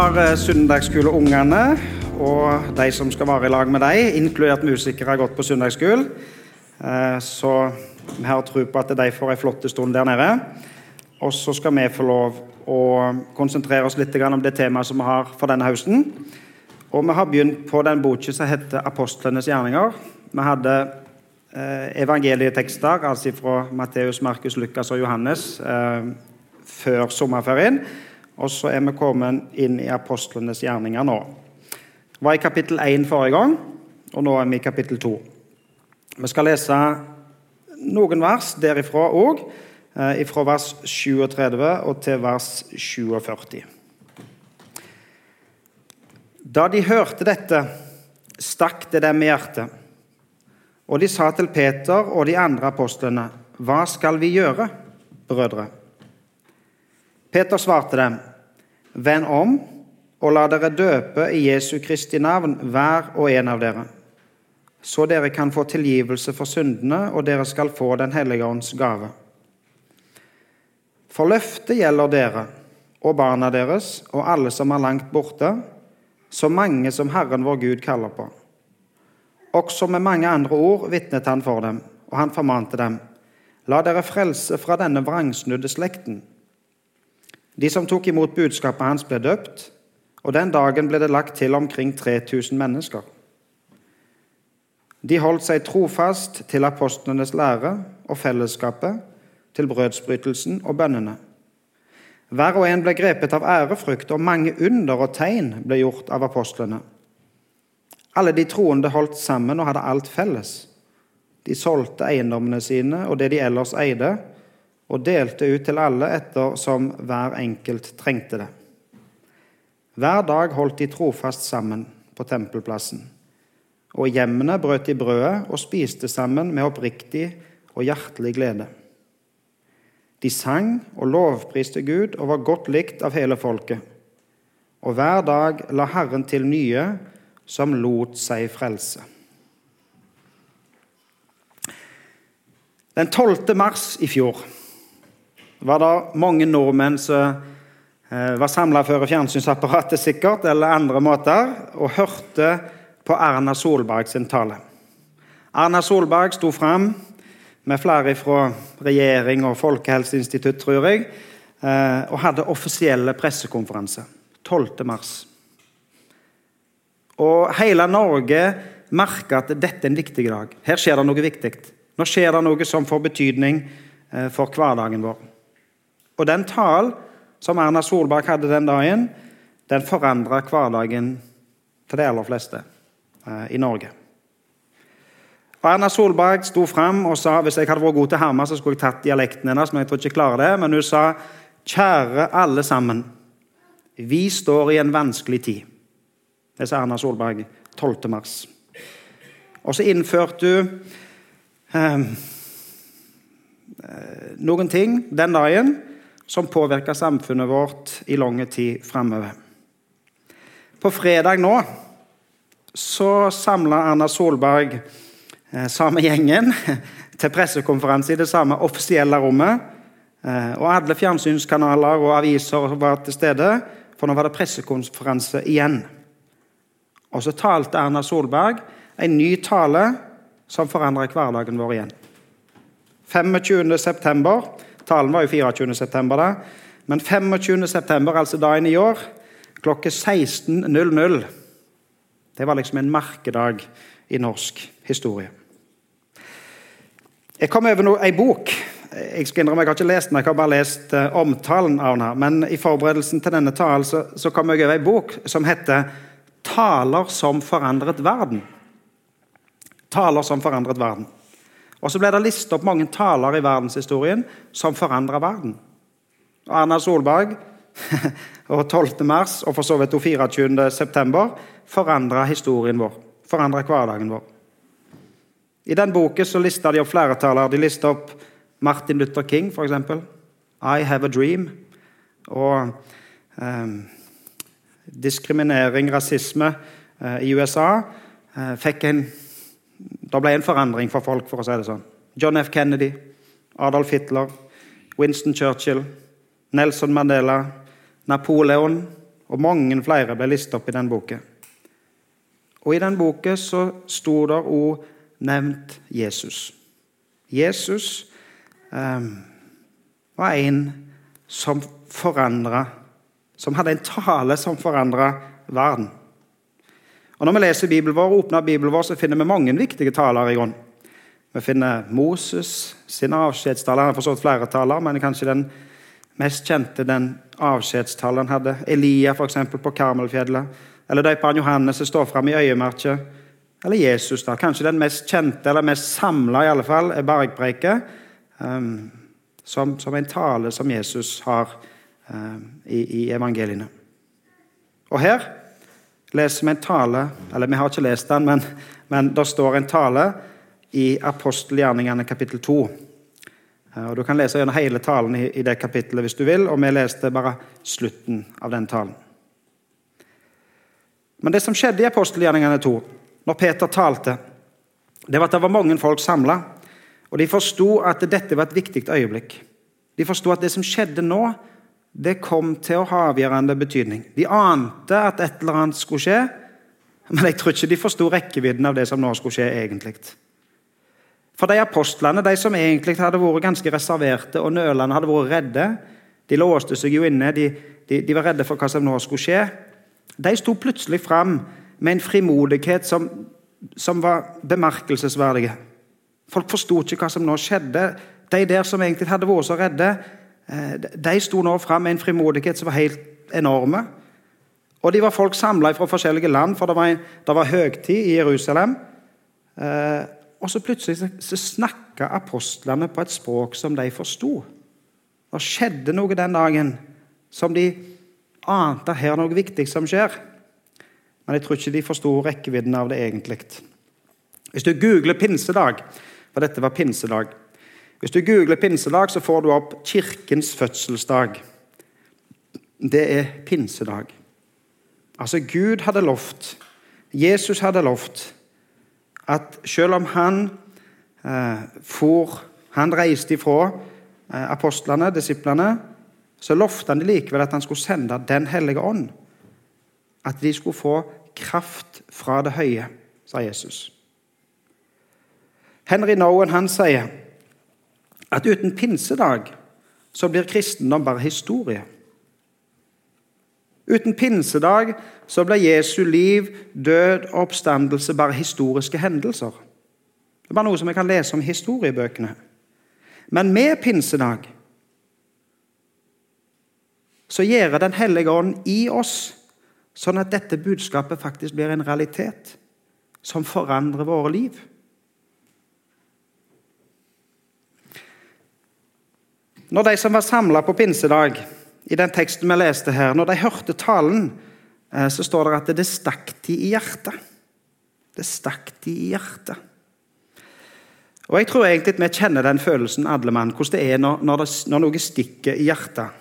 har eh, søndagsskoleungene og de som skal være i lag med dem, inkludert musikere, gått på søndagsskole. Eh, Så vi har tro på at de får en flott stund der nede. Og så skal vi få lov å konsentrere oss litt om det temaet som vi har for denne høsten. Og vi har begynt på den boka som heter 'Apostlenes gjerninger'. Vi hadde eh, evangelietekster, altså fra Matteus, Markus, Lukas og Johannes, før sommerferien. Og så er vi kommet inn i apostlenes gjerninger nå. Det var i kapittel 1 forrige gang, og nå er vi i kapittel 2. Vi skal lese noen vers derifra òg, fra vers 37 og til vers 47. Da de hørte dette, stakk det dem i hjertet. Og de sa til Peter og de andre apostlene, Hva skal vi gjøre, brødre? Peter svarte dem, Vend om og la dere døpe i Jesu Kristi navn, hver og en av dere, så dere kan få tilgivelse for syndene, og dere skal få Den hellige ånds gave. For løftet gjelder dere og barna deres og alle som er langt borte, så mange som Herren vår Gud kaller på. Også med mange andre ord vitnet han for dem, og han formante dem. La dere frelse fra denne vrangsnudde slekten. De som tok imot budskapet hans, ble døpt, og den dagen ble det lagt til omkring 3000 mennesker. De holdt seg trofast til apostlenes lære og fellesskapet, til brødsbrytelsen og bønnene. Hver og en ble grepet av ærefrykt, og mange under og tegn ble gjort av apostlene. Alle de troende holdt sammen og hadde alt felles. De solgte eiendommene sine og det de ellers eide, og delte ut til alle etter som hver enkelt trengte det. Hver dag holdt de trofast sammen på tempelplassen, og hjemmene brøt de brødet og spiste sammen med oppriktig og hjertelig glede. De sang og lovpriste Gud og var godt likt av hele folket. Og hver dag la Herren til nye som lot seg frelse. Den 12. mars i fjor var det mange nordmenn som eh, var samla før fjernsynsapparatet sikkert, eller andre måter, og hørte på Erna Solberg sin tale. Erna Solberg sto fram med flere fra regjering og Folkehelseinstitutt, tror jeg, eh, og hadde offisielle pressekonferanse 12. mars. Og hele Norge merka at dette er en viktig dag. Her skjer det noe viktig. Nå skjer det noe som får betydning eh, for hverdagen vår. Og den talen som Erna Solberg hadde den dagen, den forandra hverdagen til de aller fleste eh, i Norge. Og Erna Solberg sto fram og sa hvis jeg hadde vært god til Herma, så skulle jeg tatt dialekten hennes, men jeg tror ikke jeg klarer det. Men hun sa kjære alle sammen, vi står i en vanskelig tid. Det sa Erna Solberg 12. mars. Og så innførte hun eh, noen ting den dagen som påvirker samfunnet vårt i lang tid fremover. På fredag nå så samla Erna Solberg Eh, samme gjengen til pressekonferanse i det samme offisielle rommet. Eh, og Alle fjernsynskanaler og aviser var til stede, for nå var det pressekonferanse igjen. Og så talte Erna Solberg en ny tale som forandret hverdagen vår igjen. 25. Talen var jo 24. september, da. Men 25. september, altså dagen i år, klokke 16.00 Det var liksom en merkedag i norsk historie. Jeg kom over ei bok. Jeg skal innrømme, jeg har ikke lest den, jeg har bare lest uh, omtalen av den. her. Men i forberedelsen til denne talen så, så kom jeg over ei bok som heter 'Taler som forandret verden'. Taler som forandret verden. Og Så ble det listet opp mange taler i verdenshistorien som forandra verden. Og Erna Solberg og 12. mars og for så vidt 24. september forandra historien vår. Forandra hverdagen vår. I den boken så lista de opp flere taler. De lista opp Martin Luther King, f.eks. I Have a Dream. Og eh, diskriminering, rasisme eh, i USA eh, fikk en Det ble en forandring for folk, for å si det sånn. John F. Kennedy, Adolf Hitler, Winston Churchill, Nelson Mandela, Napoleon og mange flere ble listet opp i den boka. Og i den boka så sto det òg nevnt Jesus. Jesus eh, var en som forandra Som hadde en tale som forandra verden. Og Når vi leser Bibelen vår, åpner Bibelen vår, så finner vi mange viktige taler i grunn. Vi finner Moses sin avskjedstale. Han har forstått flere taler, men kanskje den mest kjente den avskjedstalen hadde. Elia eksempel, på Karmelfjellet. Eller døperen Johannes som står fram i øyemerket. Eller Jesus. da. Kanskje den mest kjente, eller mest samla, i alle fall, er bergpreiket. Um, som, som, en tale som Jesus har um, i, i evangeliene. Og her leser vi en tale Eller vi har ikke lest den, men, men det står en tale i apostelgjerningene kapittel 2. Eh, og Du kan lese gjennom hele talen i, i det kapittelet hvis du vil, og vi leste bare slutten av den talen. Men det som skjedde i apostelgjerningene 2, når Peter talte, det var at det var mange folk samla. Og de forsto at dette var et viktig øyeblikk. De forsto at det som skjedde nå, det kom til å ha avgjørende betydning. De ante at et eller annet skulle skje, men jeg tror ikke de forsto rekkevidden av det som nå skulle skje egentlig. For de apostlene, de som egentlig hadde vært ganske reserverte og nølende, hadde vært redde De låste seg jo inne, de, de, de var redde for hva som nå skulle skje. De sto plutselig fram med en frimodighet som, som var bemerkelsesverdige. Folk forsto ikke hva som nå skjedde. De der som egentlig hadde vært så redde, de sto nå fram med en frimodighet som var helt enorme. Og de var folk samla fra forskjellige land, for det var, en, det var høgtid i Jerusalem. Eh, og så plutselig så snakka apostlene på et språk som de forsto. Det skjedde noe den dagen som de ante her er noe viktig som skjer. Men jeg tror ikke de forsto rekkevidden av det egentlig. Hvis du googler pinsedag, for dette var pinsedag Hvis du googler pinsedag, så får du opp kirkens fødselsdag. Det er pinsedag. Altså, Gud hadde lovt, Jesus hadde lovt, at selv om han eh, for, han reiste ifra eh, apostlene, disiplene, så lovte han likevel at han skulle sende Den hellige ånd. At de skulle få kraft fra det høye, sa Jesus. Henry Nowen han sier at uten pinsedag så blir kristendom bare historie. Uten pinsedag så blir Jesu liv, død og oppstandelse bare historiske hendelser. Det er bare noe som vi kan lese om i historiebøkene. Men med pinsedag så gjør Den hellige ånd i oss sånn at dette budskapet faktisk blir en realitet som forandrer våre liv. Når de som var samla på pinsedag, i den teksten vi leste her, når de hørte talen, eh, så står det at det stakk de i hjertet. Det stakk de i hjertet. Og Jeg tror egentlig vi kjenner den følelsen, alle mann, hvordan det er når, når, det, når noe stikker i hjertet.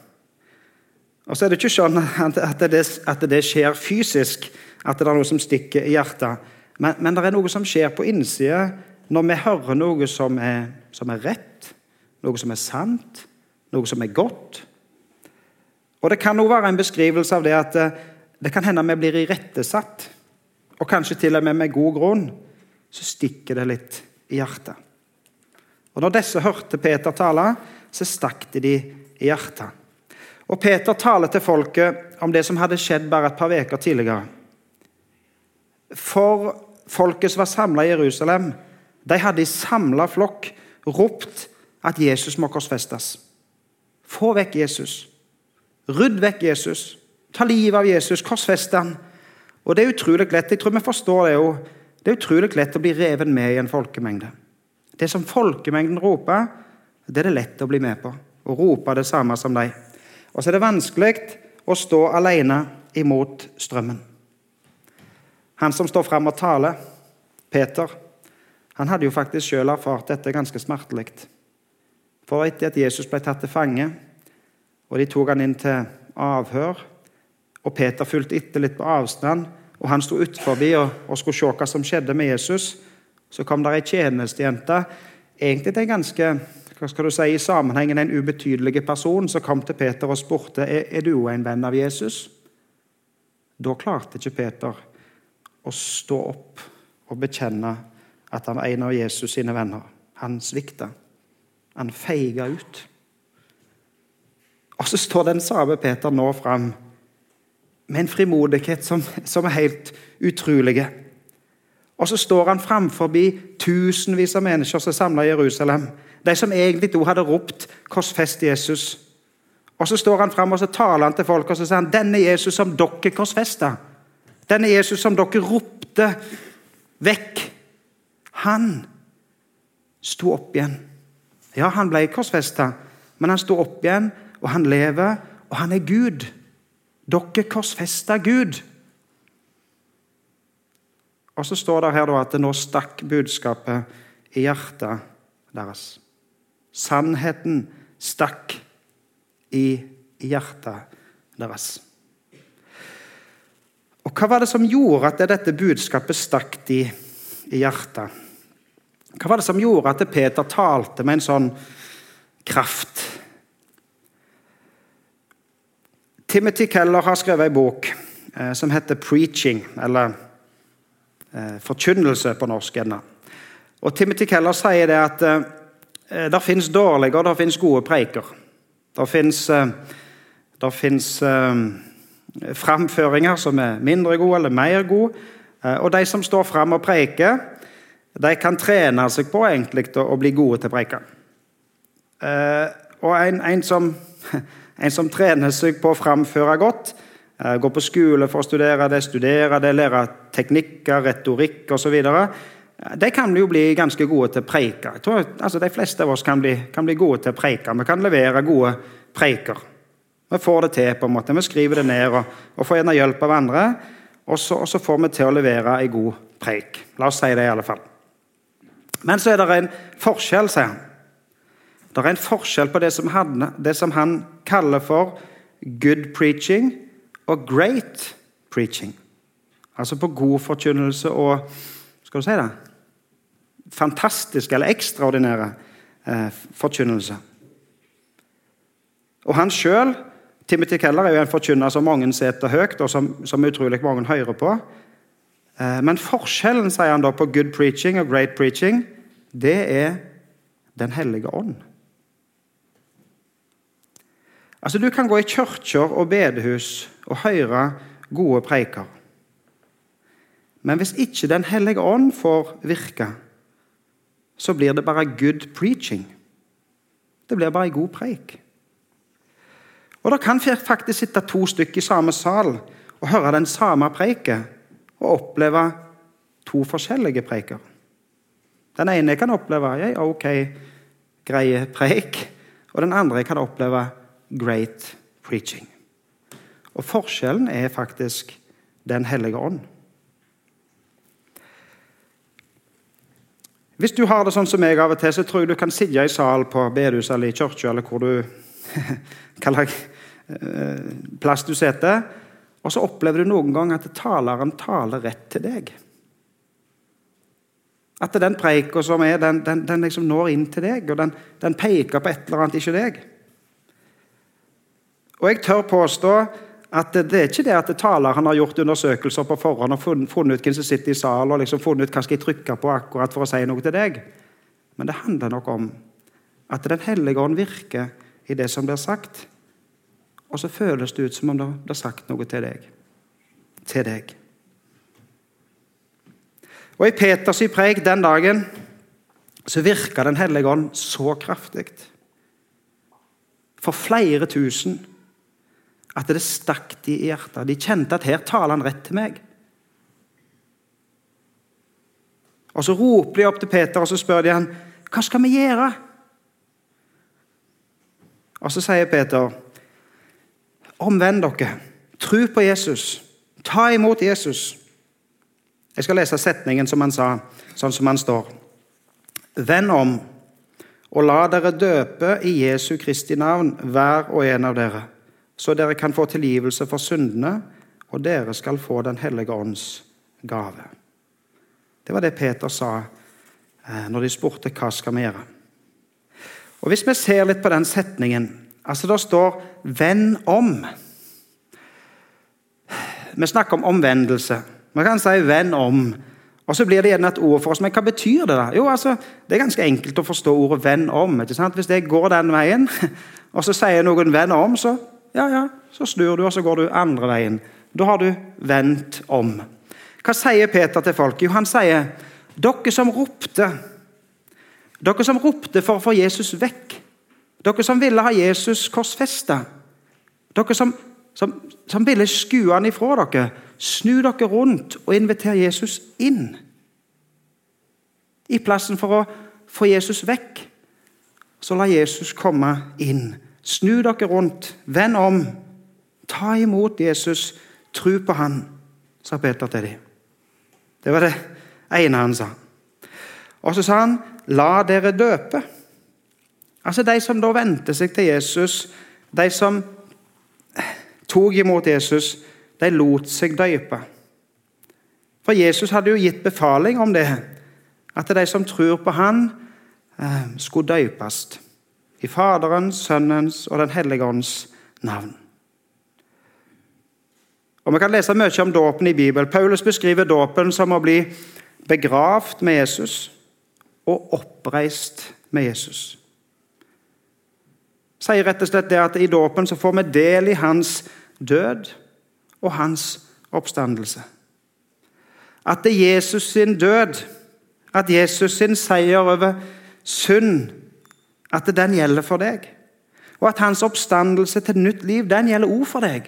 Og så er det ikke sånn at det, at det, skjer fysisk, at det er noe som stikker i hjertet. Men, men det er noe som skjer på innsida når vi hører noe som er, som er rett, noe som er sant, noe som er godt. Og Det kan også være en beskrivelse av det at eh, det kan hende vi blir irettesatt, og kanskje til og med med god grunn. Så stikker det litt i hjertet. Og Når disse hørte Peter tale, så stakk det de i hjertet. Og Peter taler til folket om det som hadde skjedd bare et par uker tidligere. For folket som var samla i Jerusalem, de hadde i samla flokk ropt at Jesus må korsfestes. Få vekk Jesus. Rydd vekk Jesus. Ta livet av Jesus. Korsfest han. Og Det er utrolig lett jeg tror vi forstår det jo, det er utrolig lett å bli revet med i en folkemengde. Det som folkemengden roper, det er det lett å bli med på. Å rope det samme som dem. Og så er det vanskelig å stå alene imot strømmen. Han som står fram og taler, Peter, han hadde jo faktisk selv erfart dette ganske smertelig. For etter at Jesus ble tatt til fange, og De tok han inn til avhør. og Peter fulgte etter litt på avstand. og Han sto utenfor og, og skulle se hva som skjedde med Jesus. Så kom der ei tjenestejente, egentlig til en ganske hva skal du si, i sammenhengen en ubetydelig person, som kom til Peter og spurte er, er du en venn av Jesus. Da klarte ikke Peter å stå opp og bekjenne at han var en av Jesus sine venner. Han svikta. Han feiga ut. Og så står den samme Peter nå fram med en frimodighet som, som er helt utrolig. Og så står han framfor tusenvis av mennesker som er samla i Jerusalem. De som egentlig da hadde ropt 'Korsfest Jesus'. Og Så står han fram og så taler han til folk og så sier han, 'Denne Jesus som dere korsfesta', denne Jesus som dere ropte vekk, han sto opp igjen. Ja, han ble korsfesta, men han sto opp igjen, og han lever, og han er Gud. Dere korsfesta Gud. Og så står det her at det nå stakk budskapet i hjertet deres. Sannheten stakk i hjertet deres. Og Hva var det som gjorde at dette budskapet stakk de i hjertet? Hva var det som gjorde at Peter talte med en sånn kraft? Timothy Keller har skrevet en bok eh, som heter 'Preaching', eller eh, 'Forkynnelse' på norsk. ennå. Og Timothy Keller sier det at eh, det fins dårlige og det fins gode preiker. Det fins eh, eh, framføringer som er mindre gode eller mer gode. Eh, og de som står fram og preiker, de kan trene seg på egentlig å bli gode til å preike. Eh, og en, en som En som trener seg på å framføre godt, eh, går på skole for å studere det, studere det, lære teknikker, retorikk osv. Eh, de kan jo bli ganske gode til å preike. Jeg tror, altså, de fleste av oss kan bli, kan bli, gode til å preike. Vi kan levere gode preiker. Vi får det til. på en måte. Vi skriver det ned og, og får gjerne hjelp av andre. Og så, og så, får vi til å levere en god preik. La oss si det, i alle fall. Men så er det en forskjell, sier han. Det er en forskjell på det som, han, det som han kaller for good preaching og great preaching. Altså på god forkynnelse og skal du si det, fantastisk eller ekstraordinære eh, forkynnelse. Og han sjøl, Timothy Keller, er jo en forkynner som mange setter høyt, og som, som utrolig mange hører på. Eh, men forskjellen sier han da på good preaching og great preaching, det er Den hellige ånd. Altså, Du kan gå i kirker og bedehus og høre gode preiker. Men hvis ikke Den hellige ånd får virke, så blir det bare good preaching. Det blir bare ei god preik. Og Det kan faktisk sitte to stykker i samme sal og høre den samme preiken og oppleve to forskjellige preiker. Den ene kan oppleve en ok, greie preik, og den andre kan oppleve great preaching. Og forskjellen er faktisk Den hellige ånd. Hvis du har det sånn som meg av og til, så tror jeg du kan sitte i sal på bedehuset eller i kirka eller hvor du hva eh, plass du sitter, og så opplever du noen gang at taleren taler rett til deg. At den preika som er, den, den, den liksom når inn til deg, og den, den peker på et eller annet, ikke deg. Og jeg tør påstå at det er ikke det at taleren har gjort undersøkelser på forhånd og funnet ut hvem som sitter i salen, og liksom funnet ut hva skal jeg trykke på akkurat for å si noe til deg. Men det handler nok om at Den hellige ånd virker i det som blir sagt. Og så føles det ut som om det blir sagt noe til deg. Til deg. Og I Peters preik den dagen så virka Den hellige ånd så kraftig. For flere tusen at det stakk de i hjertet. De kjente at her taler han rett til meg. Og Så roper de opp til Peter og så spør de han, hva skal vi gjøre. Og Så sier Peter, omvend dere, tro på Jesus, ta imot Jesus. Jeg skal lese setningen som han sa, sånn som han står. Vend om og la dere døpe i Jesu Kristi navn, hver og en av dere så dere kan få tilgivelse for syndene, og dere skal få Den hellige ånds gave. Det var det Peter sa eh, når de spurte hva skal vi gjøre. Og Hvis vi ser litt på den setningen altså Det står 'venn om'. Vi snakker om omvendelse. Man kan si 'venn om'. Og så blir det gjerne et ord for oss. Men hva betyr det? da? Jo, altså, Det er ganske enkelt å forstå ordet 'venn om'. ikke sant? Hvis jeg går den veien, og så sier noen 'venn om', så ja, ja, så snur du, og så går du andre veien. Da har du vendt om. Hva sier Peter til folk? Jo, han sier dere som ropte Dere som ropte for å få Jesus vekk. Dere som ville ha Jesus korsfesta. Dere som, som, som ville skue han ifra dere. Snu dere rundt og inviter Jesus inn. I plassen for å få Jesus vekk, så la Jesus komme inn. Snu dere rundt, vend om. Ta imot Jesus, tro på han, sa Peter til dem. Det var det ene han sa. Og så sa han, 'La dere døpe'. Altså De som da vendte seg til Jesus, de som tok imot Jesus, de lot seg døype. For Jesus hadde jo gitt befaling om det, at de som tror på Han, eh, skulle døypes I Faderens, Sønnens og Den hellige ånds navn. Og Vi kan lese mye om dåpen i Bibelen. Paulus beskriver dåpen som å bli begravd med Jesus og oppreist med Jesus. Sier rett og slett det at I dåpen så får vi del i hans død og hans oppstandelse. At det er Jesus sin død, at Jesus sin seier over synd, at den gjelder for deg. Og at hans oppstandelse til nytt liv, den gjelder òg for deg.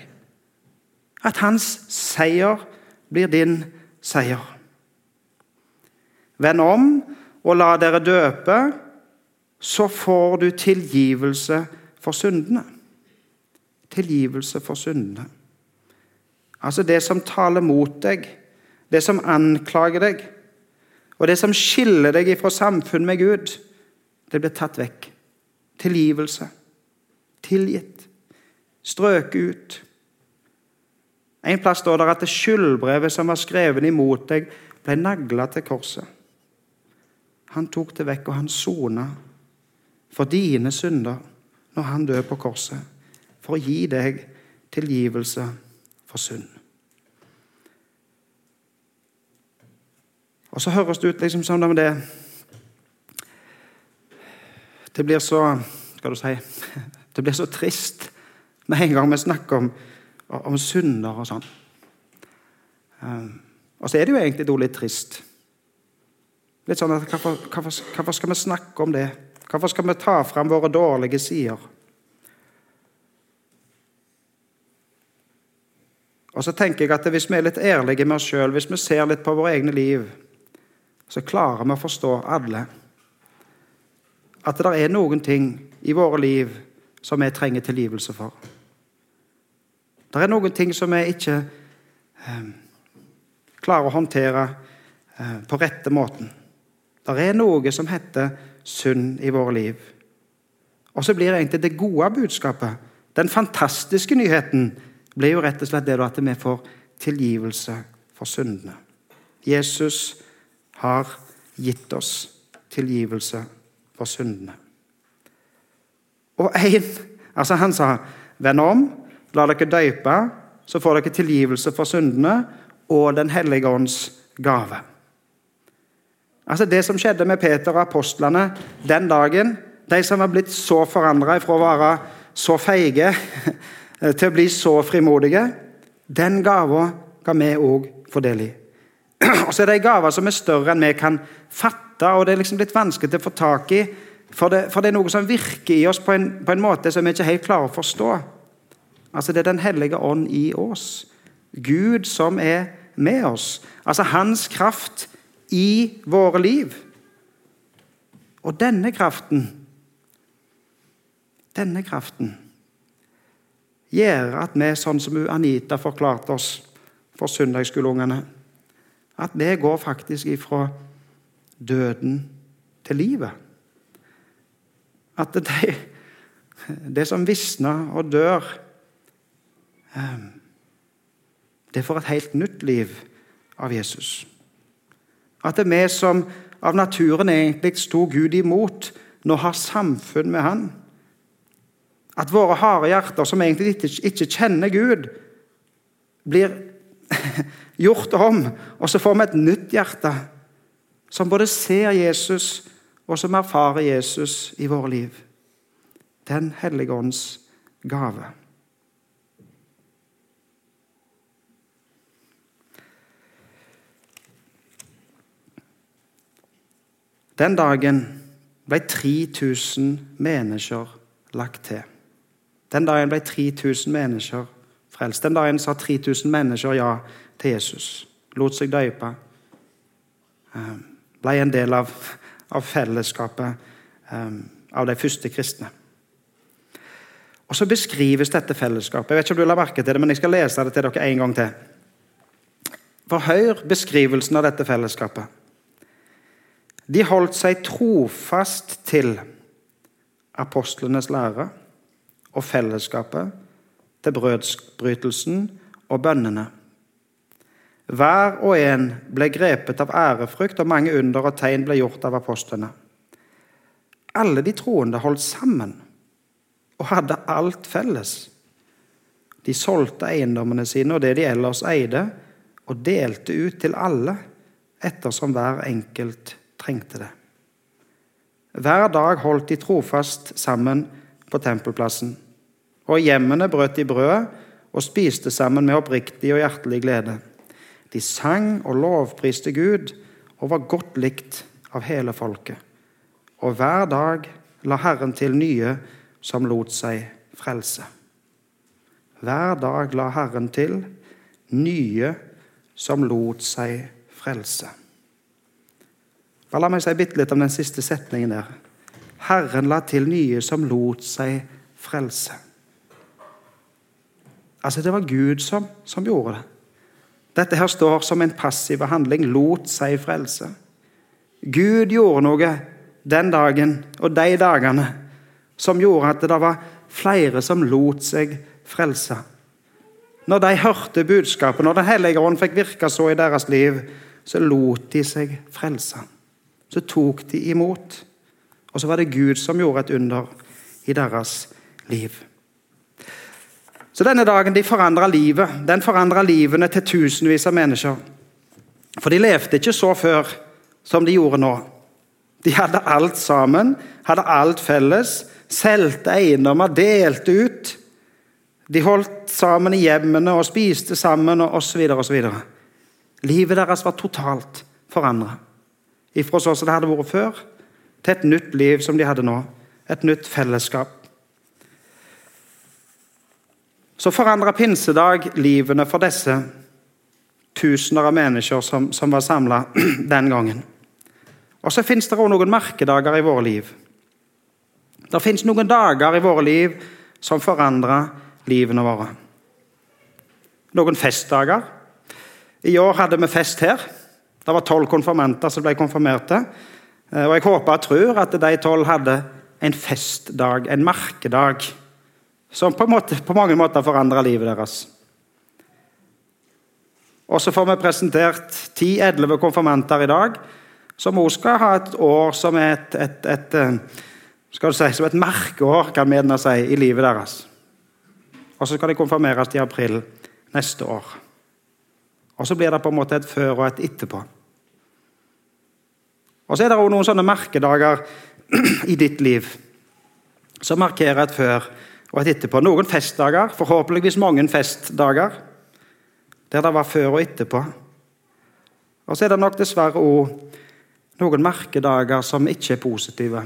At hans seier blir din seier. Vend om og la dere døpe, så får du tilgivelse for syndene. Tilgivelse for syndene. Altså det som taler mot deg, det som anklager deg, og det som skiller deg fra samfunn med Gud, det blir tatt vekk. Tilgivelse. Tilgitt. Strøket ut. En plass står det at det skyldbrevet som var skrevet imot deg, ble nagla til korset. Han tok det vekk, og han sona for dine synder når han døde på korset, for å gi deg tilgivelse for synd. Og så høres det ut liksom som om det Det blir så Skal du si Det blir så trist med en gang vi snakker om om synder og sånn. Ehm, og så er det jo egentlig litt trist. Litt sånn at hvorfor, skal vi snakke om det? Hvorfor skal vi ta fram våre dårlige sider? Og så tenker jeg at Hvis vi er litt ærlige med oss sjøl, hvis vi ser litt på våre egne liv, så klarer vi å forstå alle at det er noen ting i våre liv som vi trenger tilgivelse for. Det er noen ting som vi ikke eh, klarer å håndtere eh, på rette måten. Det er noe som heter synd i våre liv. Og så blir egentlig det gode budskapet, den fantastiske nyheten, blir jo rett og slett det at vi får tilgivelse for syndene. Jesus har gitt oss tilgivelse for syndene. Og en, altså Han sa, 'Venn om, La dere døype, så får dere tilgivelse for syndene og Den hellige ånds gave. Altså Det som skjedde med Peter og apostlene den dagen, de som var blitt så forandra fra å være så feige til å bli så frimodige, den gava ga vi òg få i. Og så er det ei gave som er større enn vi kan fatte, og det er liksom litt vanskelig å få tak i. For det, for det er noe som virker i oss på en, på en måte som vi ikke helt klarer å forstå. Altså Det er Den hellige ånd i oss. Gud som er med oss. Altså hans kraft i våre liv. Og denne kraften Denne kraften gjør at vi, sånn som Anita forklarte oss for søndagsskoleungene, at vi går faktisk ifra døden til livet. At det, det som visner og dør Ehm, det får et helt nytt liv av Jesus. At det er vi som av naturen egentlig sto Gud imot, nå har samfunn med Han. At våre harde hjerter, som egentlig ikke, ikke kjenner Gud, blir gjort om, og så får vi et nytt hjerte som både ser Jesus og som erfarer Jesus i våre liv. Den hellige ånds gave. Den dagen ble 3000 mennesker lagt til. Den dagen ble 3000 mennesker frelst. Den dagen sa 3000 mennesker ja til Jesus. Lot seg døype. Eh, ble en del av, av fellesskapet um, av de første kristne. Og Så beskrives dette fellesskapet. Jeg vet ikke om du la merke til det, men jeg skal lese det til dere en gang til. For hør beskrivelsen av dette fellesskapet. De holdt seg trofast til apostlenes lære og fellesskapet, til brødsbrytelsen og bønnene. Hver og en ble grepet av ærefrykt, og mange under og tegn ble gjort av apostlene. Alle de troende holdt sammen og hadde alt felles. De solgte eiendommene sine og det de ellers eide, og delte ut til alle ettersom hver enkelt trengte det. Hver dag holdt de trofast sammen på tempelplassen. Og i hjemmene brøt de brødet og spiste sammen med oppriktig og hjertelig glede. De sang og lovpriste Gud og var godt likt av hele folket. Og hver dag la Herren til nye som lot seg frelse. Hver dag la Herren til nye som lot seg frelse. La meg si bitte litt om den siste setningen der. Herren la til nye som lot seg frelse. Altså, det var Gud som, som gjorde det. Dette her står som en passiv handling. Lot seg frelse. Gud gjorde noe den dagen og de dagene som gjorde at det var flere som lot seg frelse. Når de hørte budskapet, når Den hellige ånd fikk virke så i deres liv, så lot de seg frelse. Så tok de imot. Og så var det Gud som gjorde et under i deres liv. Så denne dagen de forandra livet. Den forandra livene til tusenvis av mennesker. For de levde ikke så før som de gjorde nå. De hadde alt sammen, hadde alt felles, solgte eiendommer, delte ut. De holdt sammen i hjemmene og spiste sammen og osv. osv. Livet deres var totalt forandra. Ifra sånn som det hadde vært før, til et nytt liv som de hadde nå. Et nytt fellesskap. Så forandra pinsedag livene for disse tusener av mennesker som, som var samla den gangen. Og så fins det òg noen merkedager i våre liv. Det fins noen dager i våre liv som forandrer livene våre. Noen festdager. I år hadde vi fest her. Det var tolv konfirmanter som ble konfirmerte. Eh, og Jeg håper og tror at de tolv hadde en festdag, en merkedag, som på, måte, på mange måter forandra livet deres. Og så får vi presentert ti-elleve konfirmanter i dag, som også skal ha et år som et, et, et, eh, skal du si, som et merkeår kan vi si, i livet deres. Og så skal de konfirmeres i april neste år. Og så blir det på en måte et før og et etterpå. Og så er det også noen sånne merkedager i ditt liv som markerer et før og et etterpå. Noen festdager, forhåpentligvis mange festdager, der det var før og etterpå. Og så er det nok dessverre òg noen merkedager som ikke er positive,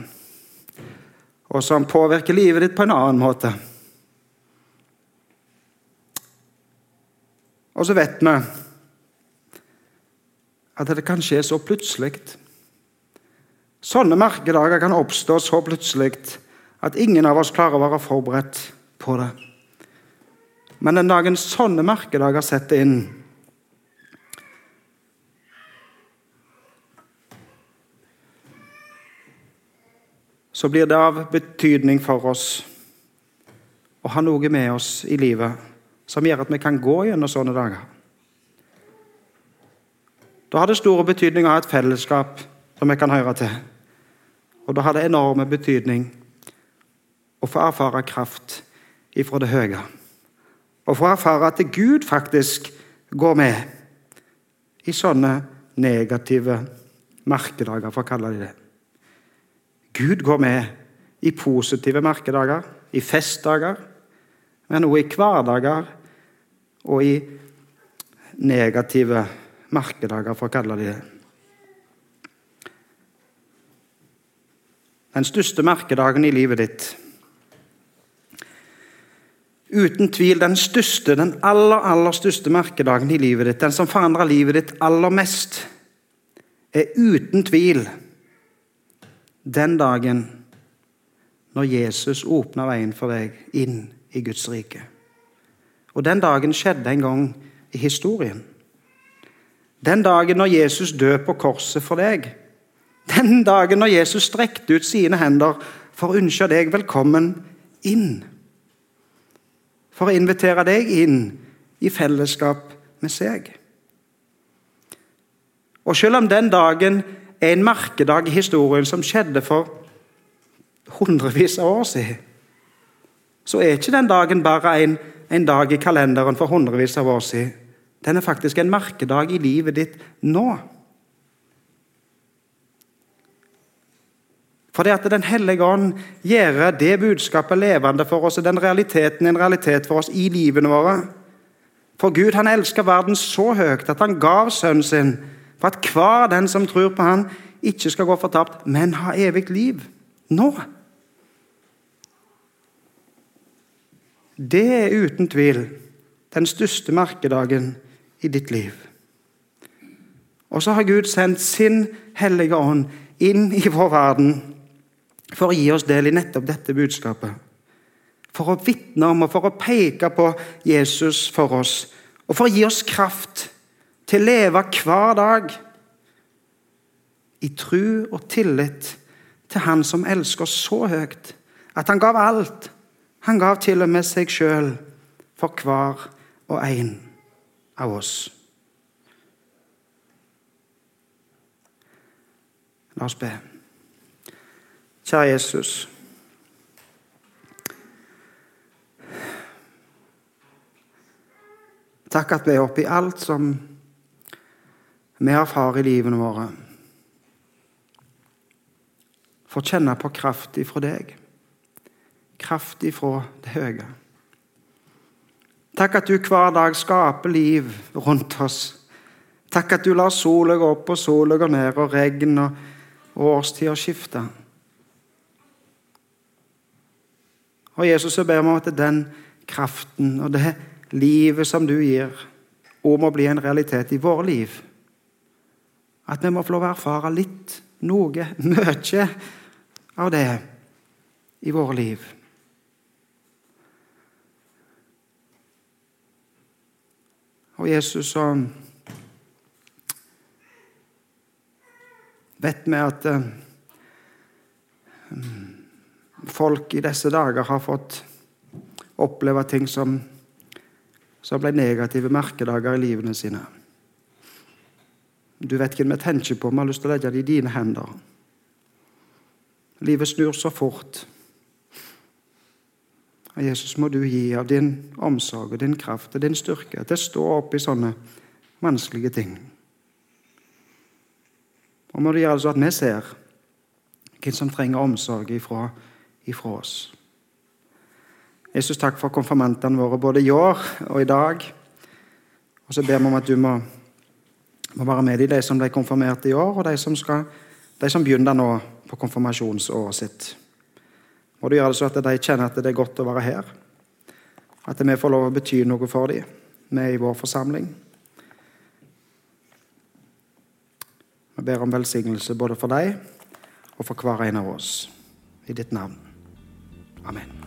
og som påvirker livet ditt på en annen måte. Og så vet vi at det kan skje så plutselig. Sånne merkedager kan oppstå så plutselig at ingen av oss klarer å være forberedt på det. Men den dagen sånne merkedager setter inn, så blir det av betydning for oss å ha noe med oss i livet som gjør at vi kan gå gjennom sånne dager. Da har det store betydning å ha et fellesskap som vi kan høre til. Og da har det enorme betydning å få erfare kraft ifra det høye. Og få erfare at Gud faktisk går med i sånne negative merkedager, for å kalle det det. Gud går med i positive merkedager, i festdager, men også i hverdager og i negative merkedager, for å kalle det det. Den største merkedagen i livet ditt Uten tvil den største, den aller, aller største merkedagen i livet ditt, den som forandrer livet ditt aller mest, er uten tvil den dagen når Jesus åpna veien for deg inn i Guds rike. Og den dagen skjedde en gang i historien. Den dagen når Jesus døde på korset for deg. Den dagen når Jesus strekte ut sine hender for å ønske deg velkommen inn. For å invitere deg inn i fellesskap med seg. Og selv om den dagen er en merkedag i historien som skjedde for hundrevis av år siden, så er ikke den dagen bare en, en dag i kalenderen for hundrevis av år siden. Den er faktisk en merkedag i livet ditt nå. Fordi at Den hellige ånd gjør det budskapet levende for oss, og den realiteten en realitet for oss i livene våre. For Gud han elsker verden så høyt at han gav sønnen sin for at hver den som tror på han ikke skal gå fortapt, men ha evig liv. Nå. Det er uten tvil den største merkedagen i ditt liv. Og så har Gud sendt sin hellige ånd inn i vår verden for å gi oss del i nettopp dette budskapet. For å vitne om og for å peke på Jesus for oss. Og for å gi oss kraft til å leve hver dag i tru og tillit til Han som elsker oss så høyt at han gav alt. Han gav til og med seg sjøl for hver og en av oss. La oss be. Kjære Jesus. Takk at vi er oppe i alt som vi erfarer i livene våre. Får kjenne på kraft ifra deg. Kraft ifra det høye. Takk at du hver dag skaper liv rundt oss. Takk at du lar sola gå opp og sola gå ned, og regn og, og årstider skifte. Og Jesus, så ber vi om at den kraften og det livet som du gir, òg må bli en realitet i våre liv. At vi må få lov å erfare litt, noe, mye av det i våre liv. Og Jesus, så vet vi at uh, folk i disse dager har fått oppleve ting som, som ble negative merkedager i livene sine. Du vet hvem vi tenker på, vi har lyst til å legge det i dine hender. Livet snur så fort. Og Jesus, må du gi av din omsorg og din kraft og din styrke til å stå opp i sånne vanskelige ting. Og må du gjøre det så at vi ser hvem som trenger omsorg ifra ifra oss. Jesus, takk for konfirmantene våre både i år og i dag. Og så ber vi om at du må, må være med i de som ble konfirmert i år, og de som, skal, de som begynner nå på konfirmasjonsåret sitt. Må du gjøre det så at de kjenner at det er godt å være her. At vi får lov å bety noe for dem, vi i vår forsamling. Vi ber om velsignelse både for deg og for hver en av oss. I ditt navn. Amen.